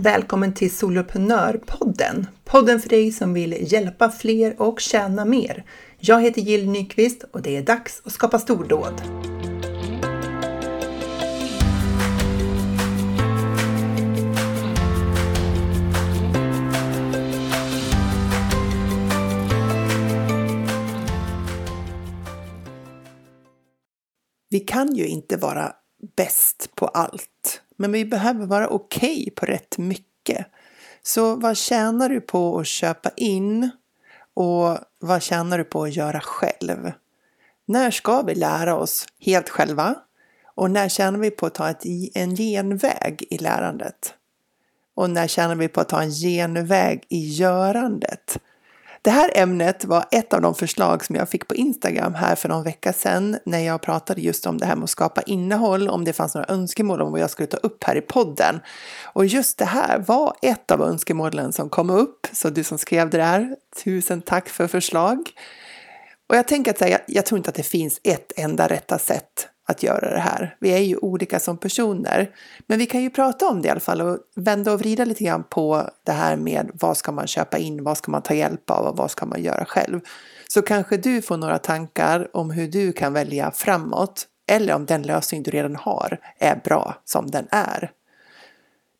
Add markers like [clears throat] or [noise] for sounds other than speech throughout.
Välkommen till Soloprenörpodden! Podden för dig som vill hjälpa fler och tjäna mer. Jag heter Jill Nyqvist och det är dags att skapa stordåd. Vi kan ju inte vara bäst på allt, men vi behöver vara okej okay på rätt mycket. Så vad tjänar du på att köpa in och vad tjänar du på att göra själv? När ska vi lära oss helt själva? Och när tjänar vi på att ta ett, en genväg i lärandet? Och när tjänar vi på att ta en genväg i görandet? Det här ämnet var ett av de förslag som jag fick på Instagram här för någon vecka sedan när jag pratade just om det här med att skapa innehåll, om det fanns några önskemål om vad jag skulle ta upp här i podden. Och just det här var ett av önskemålen som kom upp, så du som skrev det där, tusen tack för förslag. Och jag tänker att säga, jag tror inte att det finns ett enda rätta sätt att göra det här. Vi är ju olika som personer. Men vi kan ju prata om det i alla fall och vända och vrida lite grann på det här med vad ska man köpa in, vad ska man ta hjälp av och vad ska man göra själv. Så kanske du får några tankar om hur du kan välja framåt eller om den lösning du redan har är bra som den är.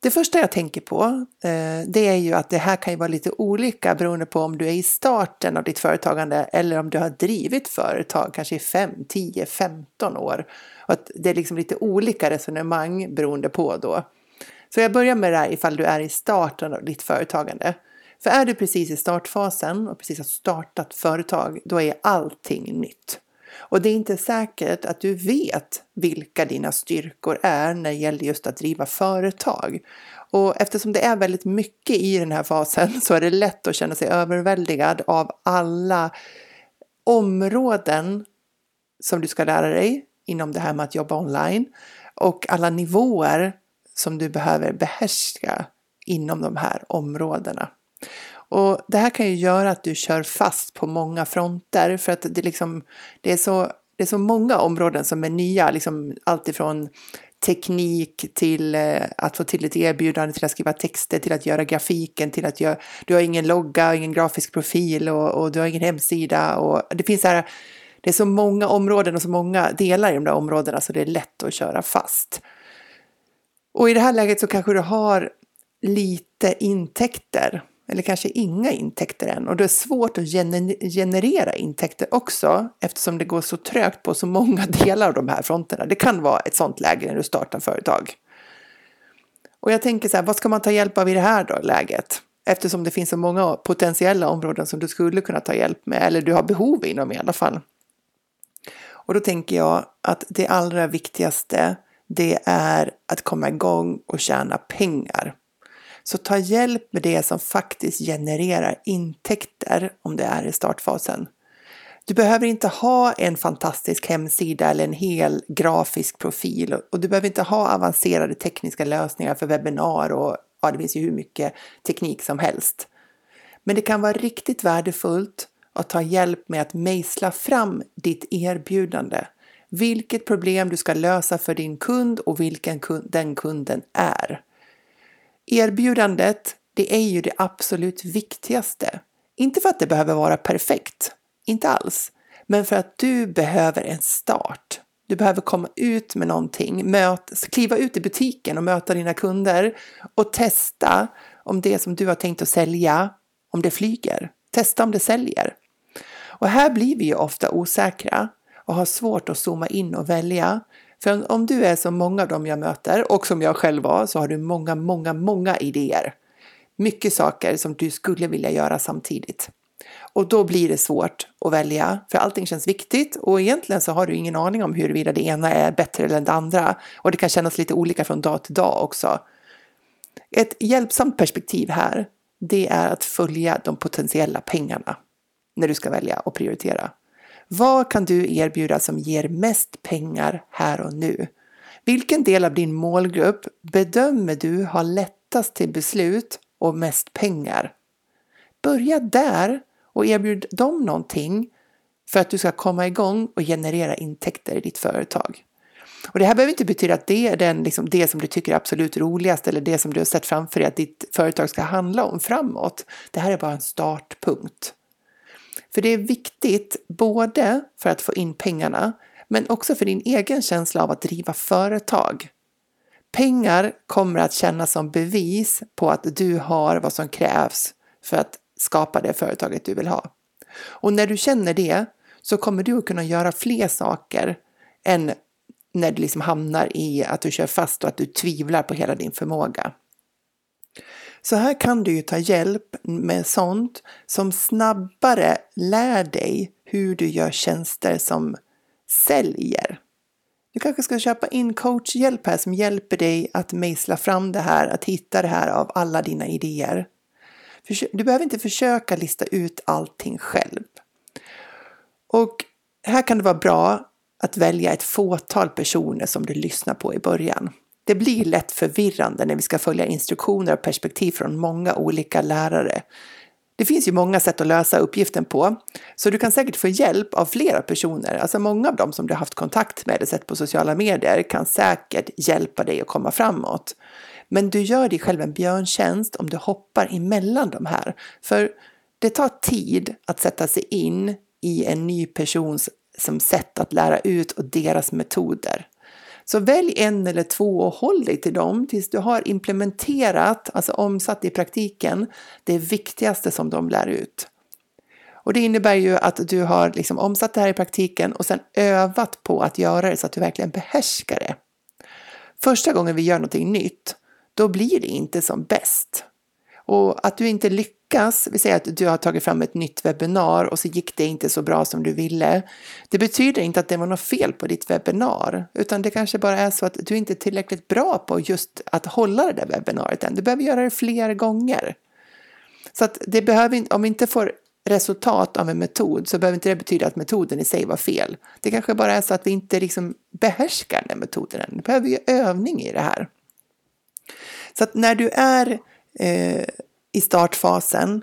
Det första jag tänker på eh, det är ju att det här kan ju vara lite olika beroende på om du är i starten av ditt företagande eller om du har drivit företag kanske i 5, 10, 15 år. Och att det är liksom lite olika resonemang beroende på då. Så jag börjar med det här ifall du är i starten av ditt företagande. För är du precis i startfasen och precis har startat företag, då är allting nytt. Och det är inte säkert att du vet vilka dina styrkor är när det gäller just att driva företag. Och eftersom det är väldigt mycket i den här fasen så är det lätt att känna sig överväldigad av alla områden som du ska lära dig inom det här med att jobba online och alla nivåer som du behöver behärska inom de här områdena. Och det här kan ju göra att du kör fast på många fronter för att det, liksom, det, är, så, det är så många områden som är nya, liksom allt ifrån teknik till eh, att få till ett erbjudande, till att skriva texter, till att göra grafiken, till att göra, du har ingen logga, ingen grafisk profil och, och du har ingen hemsida och det finns så här, det är så många områden och så många delar i de där områdena så det är lätt att köra fast. Och i det här läget så kanske du har lite intäkter eller kanske inga intäkter än och det är svårt att generera intäkter också eftersom det går så trögt på så många [laughs] delar av de här fronterna. Det kan vara ett sånt läge när du startar företag. Och jag tänker så här, vad ska man ta hjälp av i det här då, läget? Eftersom det finns så många potentiella områden som du skulle kunna ta hjälp med eller du har behov inom i alla fall. Och då tänker jag att det allra viktigaste det är att komma igång och tjäna pengar. Så ta hjälp med det som faktiskt genererar intäkter om det är i startfasen. Du behöver inte ha en fantastisk hemsida eller en hel grafisk profil och du behöver inte ha avancerade tekniska lösningar för webbinar och ja, det finns ju hur mycket teknik som helst. Men det kan vara riktigt värdefullt att ta hjälp med att mejsla fram ditt erbjudande. Vilket problem du ska lösa för din kund och vilken kund den kunden är. Erbjudandet, det är ju det absolut viktigaste. Inte för att det behöver vara perfekt, inte alls, men för att du behöver en start. Du behöver komma ut med någonting, möt, kliva ut i butiken och möta dina kunder och testa om det som du har tänkt att sälja, om det flyger. Testa om det säljer. Och här blir vi ju ofta osäkra och har svårt att zooma in och välja. För om du är som många av dem jag möter och som jag själv var så har du många, många, många idéer. Mycket saker som du skulle vilja göra samtidigt. Och då blir det svårt att välja, för allting känns viktigt och egentligen så har du ingen aning om huruvida det ena är bättre än det andra. Och det kan kännas lite olika från dag till dag också. Ett hjälpsamt perspektiv här, det är att följa de potentiella pengarna när du ska välja och prioritera. Vad kan du erbjuda som ger mest pengar här och nu? Vilken del av din målgrupp bedömer du har lättast till beslut och mest pengar? Börja där och erbjud dem någonting för att du ska komma igång och generera intäkter i ditt företag. Och det här behöver inte betyda att det är den, liksom, det som du tycker är absolut roligast eller det som du har sett framför dig att ditt företag ska handla om framåt. Det här är bara en startpunkt. För det är viktigt både för att få in pengarna men också för din egen känsla av att driva företag. Pengar kommer att kännas som bevis på att du har vad som krävs för att skapa det företaget du vill ha. Och när du känner det så kommer du att kunna göra fler saker än när du liksom hamnar i att du kör fast och att du tvivlar på hela din förmåga. Så här kan du ju ta hjälp med sånt som snabbare lär dig hur du gör tjänster som säljer. Du kanske ska köpa in coachhjälp här som hjälper dig att mejsla fram det här, att hitta det här av alla dina idéer. Du behöver inte försöka lista ut allting själv. Och här kan det vara bra att välja ett fåtal personer som du lyssnar på i början. Det blir lätt förvirrande när vi ska följa instruktioner och perspektiv från många olika lärare. Det finns ju många sätt att lösa uppgiften på, så du kan säkert få hjälp av flera personer. Alltså många av dem som du har haft kontakt med eller sett på sociala medier kan säkert hjälpa dig att komma framåt. Men du gör dig själv en björntjänst om du hoppar emellan de här. För det tar tid att sätta sig in i en ny persons som sätt att lära ut och deras metoder. Så välj en eller två och håll dig till dem tills du har implementerat, alltså omsatt i praktiken, det viktigaste som de lär ut. Och det innebär ju att du har liksom omsatt det här i praktiken och sen övat på att göra det så att du verkligen behärskar det. Första gången vi gör någonting nytt, då blir det inte som bäst. Och att du inte lyckas, vi säger att du har tagit fram ett nytt webbinar och så gick det inte så bra som du ville. Det betyder inte att det var något fel på ditt webbinar, utan det kanske bara är så att du inte är tillräckligt bra på just att hålla det där webbinariet än. Du behöver göra det fler gånger. Så att det behöver, om vi inte får resultat av en metod så behöver inte det betyda att metoden i sig var fel. Det kanske bara är så att vi inte liksom behärskar den metoden än. Vi behöver ju övning i det här. Så att när du är eh, i startfasen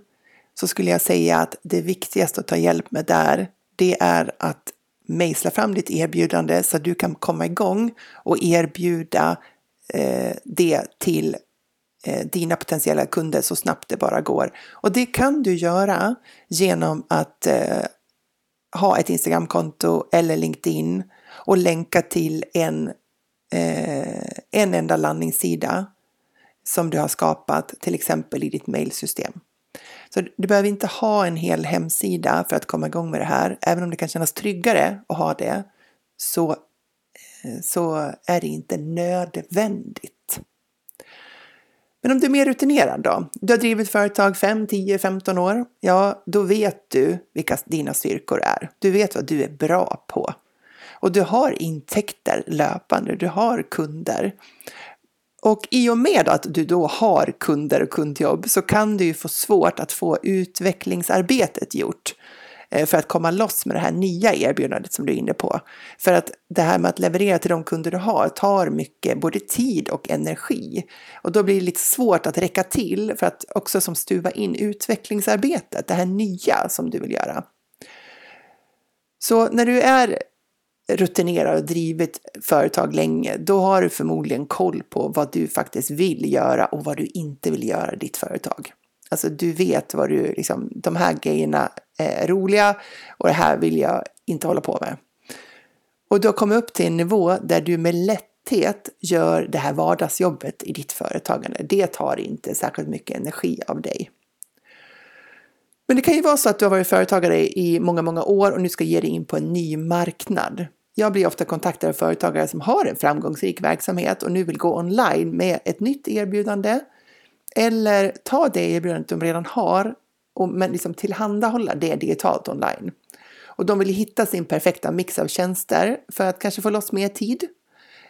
så skulle jag säga att det viktigaste att ta hjälp med där, det är att mejsla fram ditt erbjudande så att du kan komma igång och erbjuda eh, det till eh, dina potentiella kunder så snabbt det bara går. Och det kan du göra genom att eh, ha ett Instagramkonto eller LinkedIn och länka till en, eh, en enda landningssida som du har skapat, till exempel i ditt mailsystem. Så du behöver inte ha en hel hemsida för att komma igång med det här. Även om det kan kännas tryggare att ha det så, eh, så är det inte nödvändigt. Men om du är mer rutinerad då? Du har drivit företag 5, 10, 15 år. Ja, då vet du vilka dina styrkor är. Du vet vad du är bra på. Och du har intäkter löpande, du har kunder. Och i och med att du då har kunder och kundjobb så kan du ju få svårt att få utvecklingsarbetet gjort eh, för att komma loss med det här nya erbjudandet som du är inne på. För att det här med att leverera till de kunder du har tar mycket både tid och energi. Och då blir det lite svårt att räcka till för att också som stuva in utvecklingsarbetet, det här nya som du vill göra. Så när du är rutinerar och drivit företag länge, då har du förmodligen koll på vad du faktiskt vill göra och vad du inte vill göra i ditt företag. Alltså du vet vad du, liksom, de här grejerna är roliga och det här vill jag inte hålla på med. Och du har kommit upp till en nivå där du med lätthet gör det här vardagsjobbet i ditt företagande. Det tar inte särskilt mycket energi av dig. Men det kan ju vara så att du har varit företagare i många, många år och nu ska ge dig in på en ny marknad. Jag blir ofta kontaktad av företagare som har en framgångsrik verksamhet och nu vill gå online med ett nytt erbjudande. Eller ta det erbjudandet de redan har och, men liksom tillhandahålla det digitalt online. Och de vill hitta sin perfekta mix av tjänster för att kanske få loss mer tid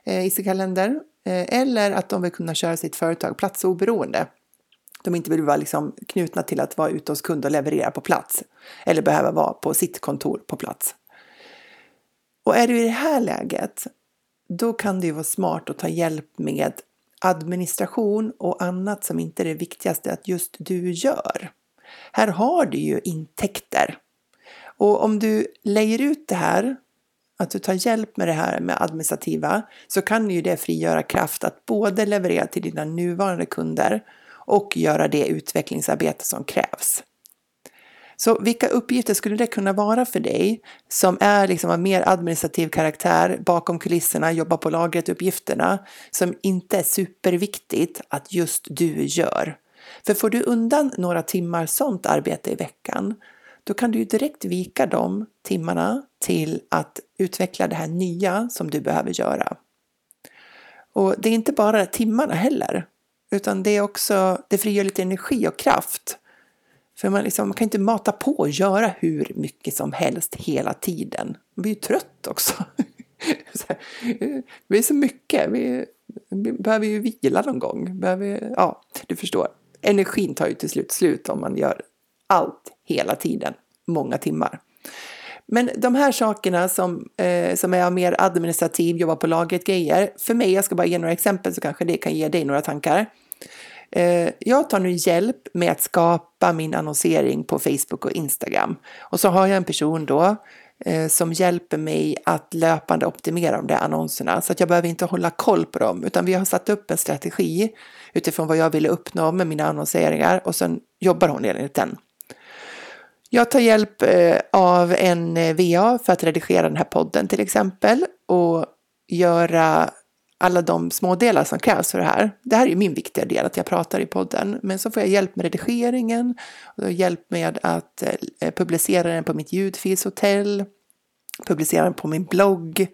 eh, i sin kalender. Eh, eller att de vill kunna köra sitt företag platsoberoende de inte vill vara liksom knutna till att vara ute hos kunder och leverera på plats eller behöva vara på sitt kontor på plats. Och är du i det här läget, då kan det ju vara smart att ta hjälp med administration och annat som inte är det viktigaste att just du gör. Här har du ju intäkter. Och om du lägger ut det här att du tar hjälp med det här med administrativa så kan ju det frigöra kraft att både leverera till dina nuvarande kunder och göra det utvecklingsarbete som krävs. Så vilka uppgifter skulle det kunna vara för dig som är liksom av mer administrativ karaktär, bakom kulisserna, jobba på lagret uppgifterna, som inte är superviktigt att just du gör? För får du undan några timmar sånt arbete i veckan, då kan du ju direkt vika de timmarna till att utveckla det här nya som du behöver göra. Och det är inte bara timmarna heller, utan det är också, det frigör lite energi och kraft för man, liksom, man kan inte mata på och göra hur mycket som helst hela tiden. Man blir ju trött också. [laughs] det blir eh, så mycket. Vi, vi behöver ju vila någon gång. Behöver, ja, du förstår. Energin tar ju till slut slut om man gör allt hela tiden, många timmar. Men de här sakerna som, eh, som är mer administrativ, jobba på lagret grejer. För mig, jag ska bara ge några exempel så kanske det kan ge dig några tankar. Eh, jag tar nu hjälp med att skapa min annonsering på Facebook och Instagram. Och så har jag en person då eh, som hjälper mig att löpande optimera de där annonserna. Så att jag behöver inte hålla koll på dem, utan vi har satt upp en strategi utifrån vad jag ville uppnå med mina annonseringar och sen jobbar hon enligt den. Jag tar hjälp eh, av en VA för att redigera den här podden till exempel och göra alla de smådelar som krävs för det här. Det här är ju min viktiga del, att jag pratar i podden. Men så får jag hjälp med redigeringen, och hjälp med att eh, publicera den på mitt ljudfilshotell, publicera den på min blogg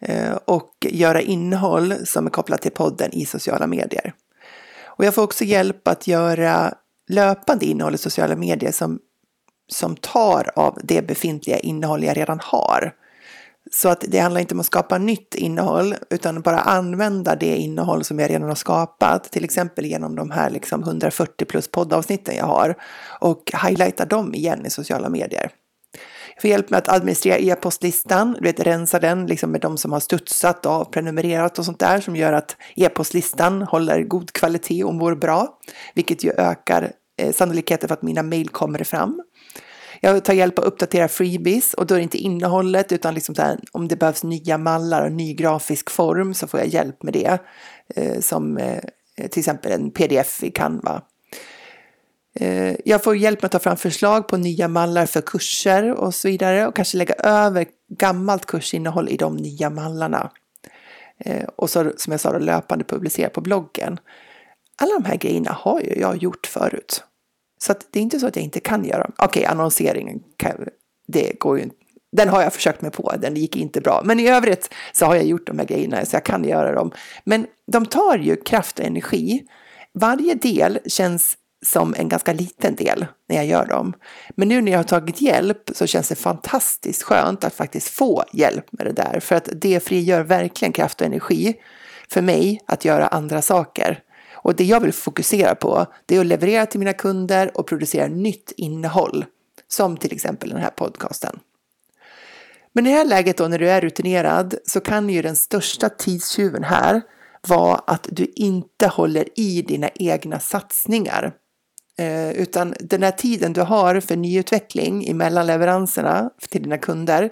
eh, och göra innehåll som är kopplat till podden i sociala medier. Och jag får också hjälp att göra löpande innehåll i sociala medier som, som tar av det befintliga innehåll jag redan har. Så att det handlar inte om att skapa nytt innehåll utan bara använda det innehåll som jag redan har skapat, till exempel genom de här liksom 140 plus poddavsnitten jag har och highlighta dem igen i sociala medier. Jag får hjälp med att administrera e-postlistan, du vet rensa den liksom med de som har studsat och prenumererat och sånt där som gör att e-postlistan håller god kvalitet och mår bra, vilket ju ökar eh, sannolikheten för att mina mejl kommer fram. Jag tar hjälp att uppdatera freebies och då är det inte innehållet utan liksom här, om det behövs nya mallar och ny grafisk form så får jag hjälp med det. Eh, som eh, till exempel en pdf i Canva. Eh, jag får hjälp med att ta fram förslag på nya mallar för kurser och så vidare och kanske lägga över gammalt kursinnehåll i de nya mallarna. Eh, och så som jag sa då, löpande publicera på bloggen. Alla de här grejerna har ju jag gjort förut. Så det är inte så att jag inte kan göra dem. Okej, okay, annonseringen, kan, det går ju inte. Den har jag försökt mig på, den gick inte bra. Men i övrigt så har jag gjort de här grejerna så jag kan göra dem. Men de tar ju kraft och energi. Varje del känns som en ganska liten del när jag gör dem. Men nu när jag har tagit hjälp så känns det fantastiskt skönt att faktiskt få hjälp med det där. För att det frigör verkligen kraft och energi för mig att göra andra saker. Och det jag vill fokusera på det är att leverera till mina kunder och producera nytt innehåll. Som till exempel den här podcasten. Men i det här läget då när du är rutinerad så kan ju den största tidstjuven här vara att du inte håller i dina egna satsningar. Eh, utan den här tiden du har för nyutveckling i leveranserna till dina kunder,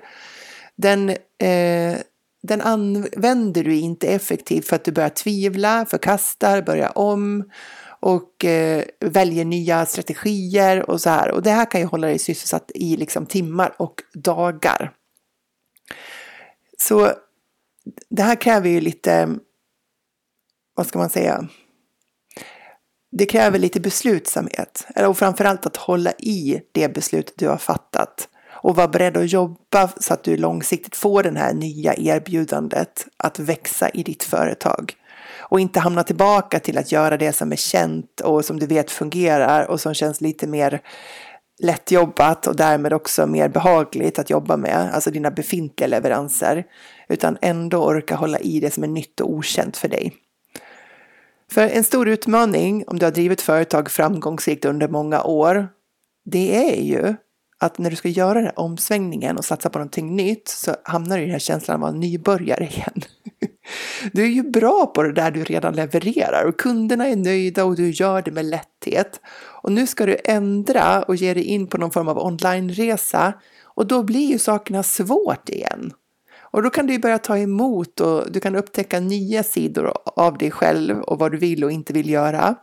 den, eh, den använder du inte effektivt för att du börjar tvivla, förkastar, börjar om och eh, väljer nya strategier och så här. Och det här kan ju hålla dig sysselsatt i liksom timmar och dagar. Så det här kräver ju lite, vad ska man säga, det kräver lite beslutsamhet och framförallt att hålla i det beslut du har fattat och vara beredd att jobba så att du långsiktigt får det här nya erbjudandet att växa i ditt företag. Och inte hamna tillbaka till att göra det som är känt och som du vet fungerar och som känns lite mer lättjobbat och därmed också mer behagligt att jobba med, alltså dina befintliga leveranser, utan ändå orka hålla i det som är nytt och okänt för dig. För en stor utmaning om du har drivit företag framgångsrikt under många år, det är ju att när du ska göra den här omsvängningen och satsa på någonting nytt så hamnar du i den här känslan av att vara nybörjare igen. [laughs] Du är ju bra på det där du redan levererar och kunderna är nöjda och du gör det med lätthet. Och nu ska du ändra och ge dig in på någon form av onlineresa och då blir ju sakerna svårt igen. Och då kan du börja ta emot och du kan upptäcka nya sidor av dig själv och vad du vill och inte vill göra.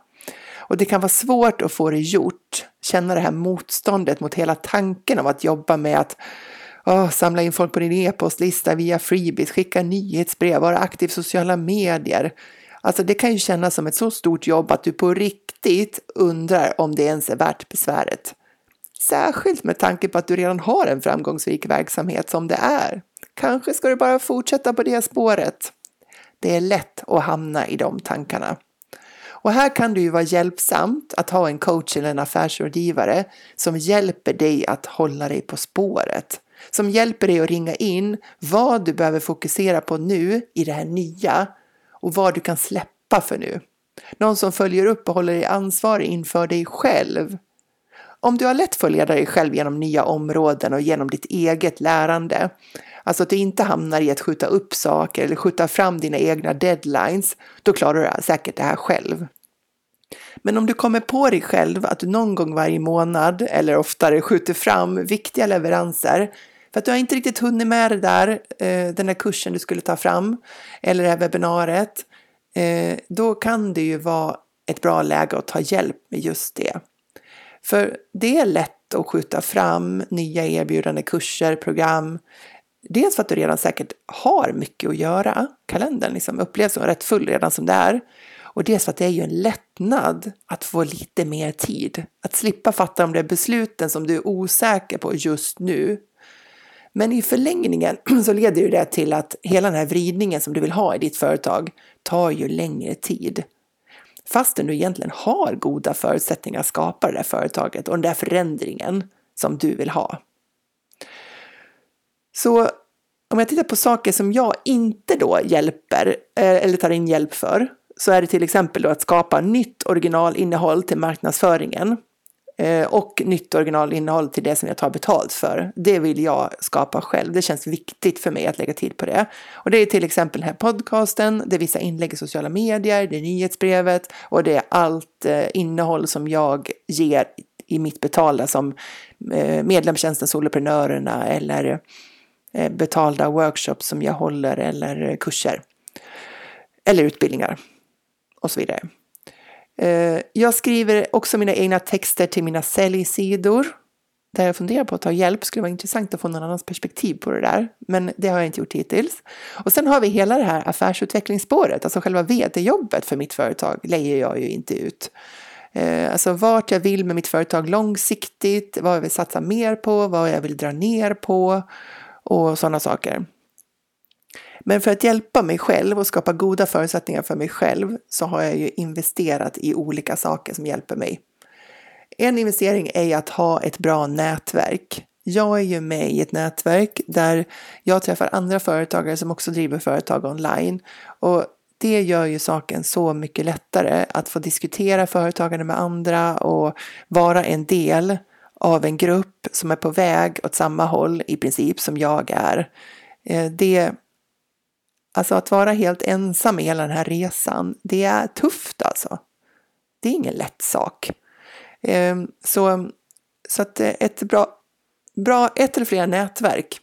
Och det kan vara svårt att få det gjort, känna det här motståndet mot hela tanken av att jobba med att oh, samla in folk på din e-postlista via freebies, skicka nyhetsbrev, vara aktiv i sociala medier. Alltså det kan ju kännas som ett så stort jobb att du på riktigt undrar om det ens är värt besväret. Särskilt med tanke på att du redan har en framgångsrik verksamhet som det är. Kanske ska du bara fortsätta på det spåret. Det är lätt att hamna i de tankarna. Och här kan det ju vara hjälpsamt att ha en coach eller en affärsrådgivare som hjälper dig att hålla dig på spåret. Som hjälper dig att ringa in vad du behöver fokusera på nu i det här nya och vad du kan släppa för nu. Någon som följer upp och håller dig ansvarig inför dig själv. Om du har lätt för att leda dig själv genom nya områden och genom ditt eget lärande, alltså att du inte hamnar i att skjuta upp saker eller skjuta fram dina egna deadlines, då klarar du säkert det här själv. Men om du kommer på dig själv att du någon gång varje månad eller oftare skjuter fram viktiga leveranser för att du har inte riktigt hunnit med det där, eh, den där kursen du skulle ta fram eller det här webbinariet, eh, då kan det ju vara ett bra läge att ta hjälp med just det. För det är lätt att skjuta fram nya erbjudande kurser, program. Dels för att du redan säkert har mycket att göra. Kalendern liksom upplevs som rätt full redan som det är. Och dels för att det är ju en lättnad att få lite mer tid. Att slippa fatta de där besluten som du är osäker på just nu. Men i förlängningen [clears throat] så leder ju det till att hela den här vridningen som du vill ha i ditt företag tar ju längre tid. Fastän du egentligen har goda förutsättningar att skapa det där företaget och den där förändringen som du vill ha. Så om jag tittar på saker som jag inte då hjälper eh, eller tar in hjälp för så är det till exempel då att skapa nytt originalinnehåll till marknadsföringen. Eh, och nytt originalinnehåll till det som jag tar betalt för. Det vill jag skapa själv. Det känns viktigt för mig att lägga tid på det. Och det är till exempel den här podcasten, det är vissa inlägg i sociala medier, det är nyhetsbrevet och det är allt eh, innehåll som jag ger i mitt betalda som eh, medlemstjänsten Soloprenörerna eller betalda workshops som jag håller eller kurser. Eller utbildningar och så vidare. Eh, jag skriver också mina egna texter till mina säljsidor. Där jag funderar på att ta hjälp. skulle vara intressant att få någon annans perspektiv på det där. Men det har jag inte gjort hittills. Och sen har vi hela det här affärsutvecklingsspåret. Alltså själva vd-jobbet för mitt företag lejer jag ju inte ut. Eh, alltså vart jag vill med mitt företag långsiktigt, vad jag vill satsa mer på, vad jag vill dra ner på och sådana saker. Men för att hjälpa mig själv och skapa goda förutsättningar för mig själv så har jag ju investerat i olika saker som hjälper mig. En investering är att ha ett bra nätverk. Jag är ju med i ett nätverk där jag träffar andra företagare som också driver företag online. Och det gör ju saken så mycket lättare att få diskutera företagande med andra och vara en del av en grupp som är på väg åt samma håll i princip som jag är. Eh, det Alltså att vara helt ensam i hela den här resan, det är tufft alltså. Det är ingen lätt sak. Ehm, så, så att eh, ett bra, bra, ett eller flera nätverk.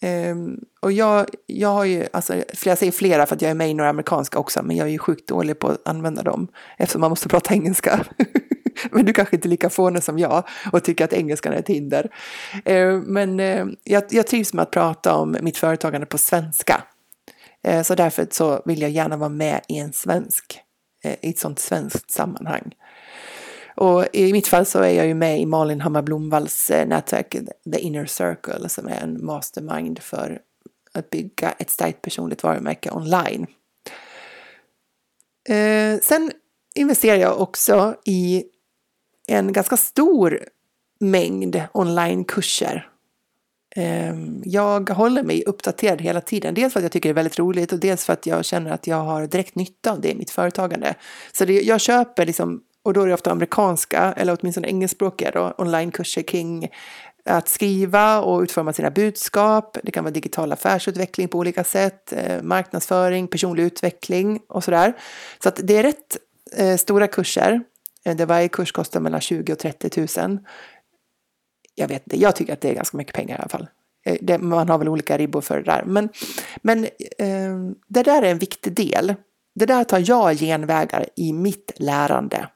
Ehm, och jag, jag har ju, alltså jag säger flera för att jag är med i några amerikanska också, men jag är ju sjukt dålig på att använda dem eftersom man måste prata engelska. [laughs] men du kanske inte är lika fånig som jag och tycker att engelskan är ett hinder. Ehm, men eh, jag, jag trivs med att prata om mitt företagande på svenska. Eh, så därför så vill jag gärna vara med i en svensk, eh, i ett sånt svenskt sammanhang. Och i mitt fall så är jag ju med i Malin Hammar Blomvalls eh, nätverk The Inner Circle som är en mastermind för att bygga ett starkt personligt varumärke online. Sen investerar jag också i en ganska stor mängd onlinekurser Ehm, jag håller mig uppdaterad hela tiden. Dels för att jag tycker det är väldigt roligt och dels för att jag känner att jag har direkt nytta av det i mitt företagande. Så det, jag köper liksom, och då är det ofta amerikanska eller åtminstone engelskspråkiga då, onlinekurser kring att skriva och utforma sina budskap. Det kan vara digital affärsutveckling på olika sätt, eh, marknadsföring, personlig utveckling och sådär. Så att det är rätt eh, stora kurser. Eh, Där varje kurs kostar mellan 20 och 30 000 jag vet inte, jag tycker att det är ganska mycket pengar i alla fall. Eh, det, man har väl olika ribbor för det där. Men, men eh, det där är en viktig del. Det där tar jag genvägar i mitt lärande.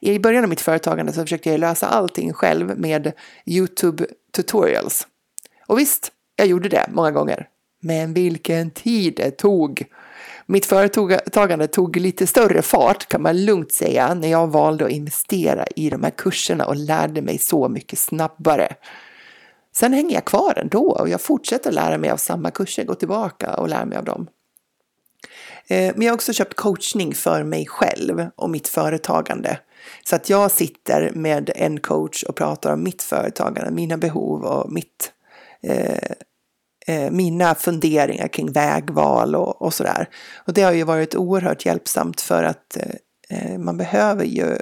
I början av mitt företagande så försökte jag lösa allting själv med YouTube tutorials. Och visst, jag gjorde det många gånger. Men vilken tid det tog! Mitt företagande tog lite större fart kan man lugnt säga när jag valde att investera i de här kurserna och lärde mig så mycket snabbare. Sen hänger jag kvar ändå och jag fortsätter lära mig av samma kurser, gå tillbaka och lära mig av dem. Eh, men jag har också köpt coachning för mig själv och mitt företagande. Så att jag sitter med en coach och pratar om mitt företagande, mina behov och mitt, eh, eh, mina funderingar kring vägval och, och sådär. Och det har ju varit oerhört hjälpsamt för att eh, eh man behöver ju,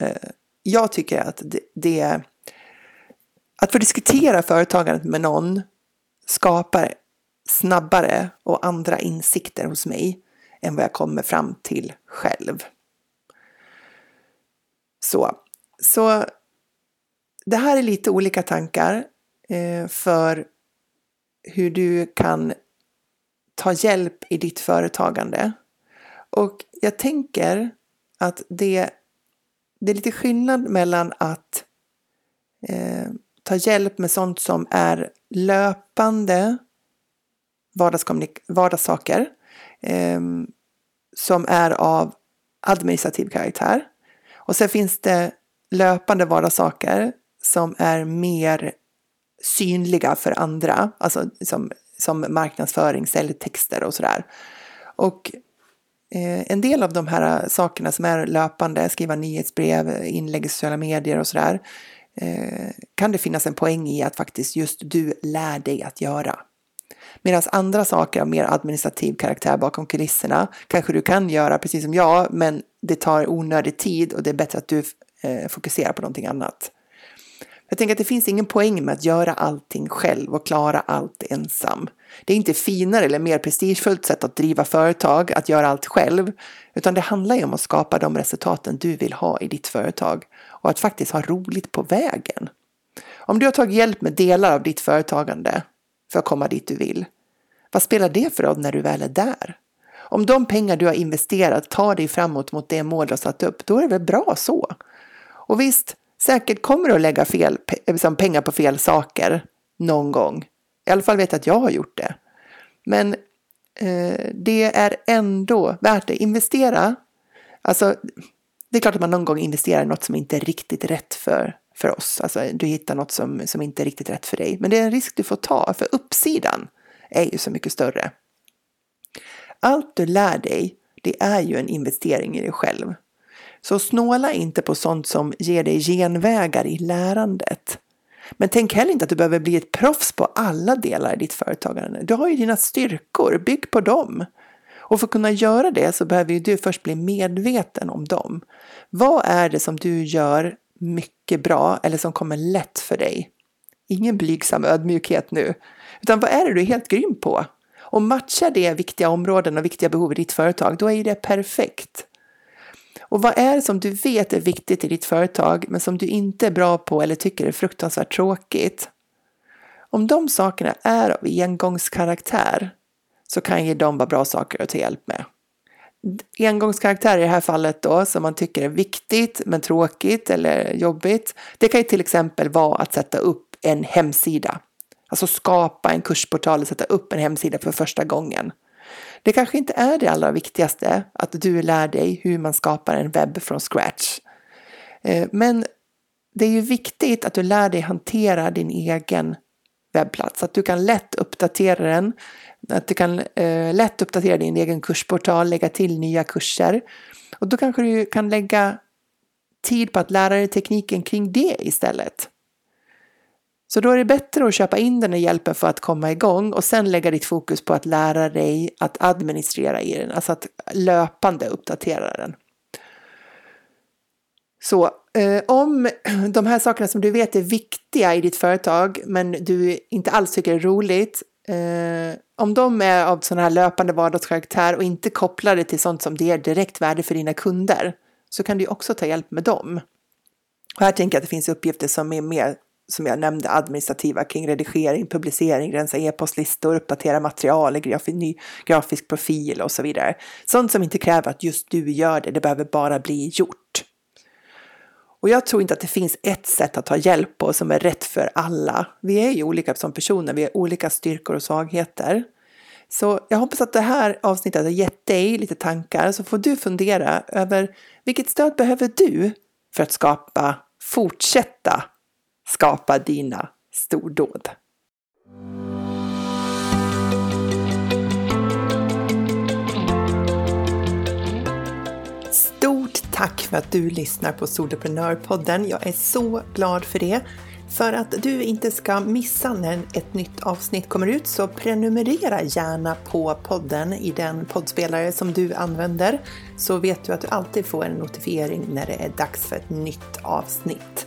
eh, jag tycker att det, det att få diskutera företagandet med någon skapar snabbare och andra insikter hos mig än vad jag kommer fram till själv. Så, så det här är lite olika tankar eh, för hur du kan ta hjälp i ditt företagande. Och jag tänker att det, det är lite skillnad mellan att eh, ta hjälp med sånt som är löpande vardagssaker eh, som är av administrativ karaktär. Och sen finns det löpande vardagssaker som är mer synliga för andra, alltså som, som marknadsföring, säljtexter och sådär. Och eh, en del av de här sakerna som är löpande, skriva nyhetsbrev, inlägg i sociala medier och sådär, eh, kan det finnas en poäng i att faktiskt just du lär dig att göra. Medan andra saker av mer administrativ karaktär bakom kulisserna kanske du kan göra precis som jag, men det tar onödig tid och det är bättre att du eh, fokuserar på någonting annat. Jag tänker att det finns ingen poäng med att göra allting själv och klara allt ensam. Det är inte finare eller mer prestigefullt sätt att driva företag, att göra allt själv, utan det handlar ju om att skapa de resultaten du vill ha i ditt företag och att faktiskt ha roligt på vägen. Om du har tagit hjälp med delar av ditt företagande för att komma dit du vill, vad spelar det för roll när du väl är där? Om de pengar du har investerat tar dig framåt mot det mål du har satt upp, då är det väl bra så. Och visst, säkert kommer du att lägga fel, liksom pengar på fel saker någon gång. I alla fall vet jag att jag har gjort det. Men eh, det är ändå värt det. Investera, alltså det är klart att man någon gång investerar i något som inte är riktigt rätt för, för oss. Alltså du hittar något som, som inte är riktigt rätt för dig. Men det är en risk du får ta, för uppsidan är ju så mycket större. Allt du lär dig, det är ju en investering i dig själv. Så snåla inte på sånt som ger dig genvägar i lärandet. Men tänk heller inte att du behöver bli ett proffs på alla delar i ditt företagande. Du har ju dina styrkor, bygg på dem. Och för att kunna göra det så behöver ju du först bli medveten om dem. Vad är det som du gör mycket bra eller som kommer lätt för dig? Ingen blygsam ödmjukhet nu, utan vad är det du är helt grym på? Och matchar det viktiga områden och viktiga behov i ditt företag, då är ju det perfekt. Och vad är det som du vet är viktigt i ditt företag men som du inte är bra på eller tycker är fruktansvärt tråkigt? Om de sakerna är av engångskaraktär så kan ju de vara bra saker att ta hjälp med. Engångskaraktär i det här fallet då som man tycker är viktigt men tråkigt eller jobbigt. Det kan ju till exempel vara att sätta upp en hemsida. Alltså skapa en kursportal och sätta upp en hemsida för första gången. Det kanske inte är det allra viktigaste att du lär dig hur man skapar en webb från scratch. Eh, men det är ju viktigt att du lär dig hantera din egen webbplats, att du kan lätt uppdatera den, att du kan eh, lätt uppdatera din egen kursportal, lägga till nya kurser. Och då kanske du kan lägga tid på att lära dig tekniken kring det istället. Så då är det bättre att köpa in den här hjälpen för att komma igång och sen lägga ditt fokus på att lära dig att administrera i den, alltså att löpande uppdatera den. Så eh, om [clears throat] de här sakerna som du vet är viktiga i ditt företag men du inte alls tycker är roligt, eh, om de är av sån här löpande vardagskaraktär och inte kopplade till sånt som ger direkt värde för dina kunder så kan du också ta hjälp med dem. Och här tänker jag att det finns uppgifter som är mer som jag nämnde, administrativa kring redigering, publicering, rensa e-postlistor, uppdatera material, graf ny grafisk profil och så vidare. Sånt som inte kräver att just du gör det, det behöver bara bli gjort. Och jag tror inte att det finns ett sätt att ta hjälp på som är rätt för alla. Vi är ju olika som personer, vi har olika styrkor och svagheter. Så jag hoppas att det här avsnittet har gett dig lite tankar så får du fundera över vilket stöd behöver du för att skapa, fortsätta skapa dina stordåd. Stort tack för att du lyssnar på Soloprenörpodden. Jag är så glad för det. För att du inte ska missa när ett nytt avsnitt kommer ut så prenumerera gärna på podden i den poddspelare som du använder så vet du att du alltid får en notifiering när det är dags för ett nytt avsnitt.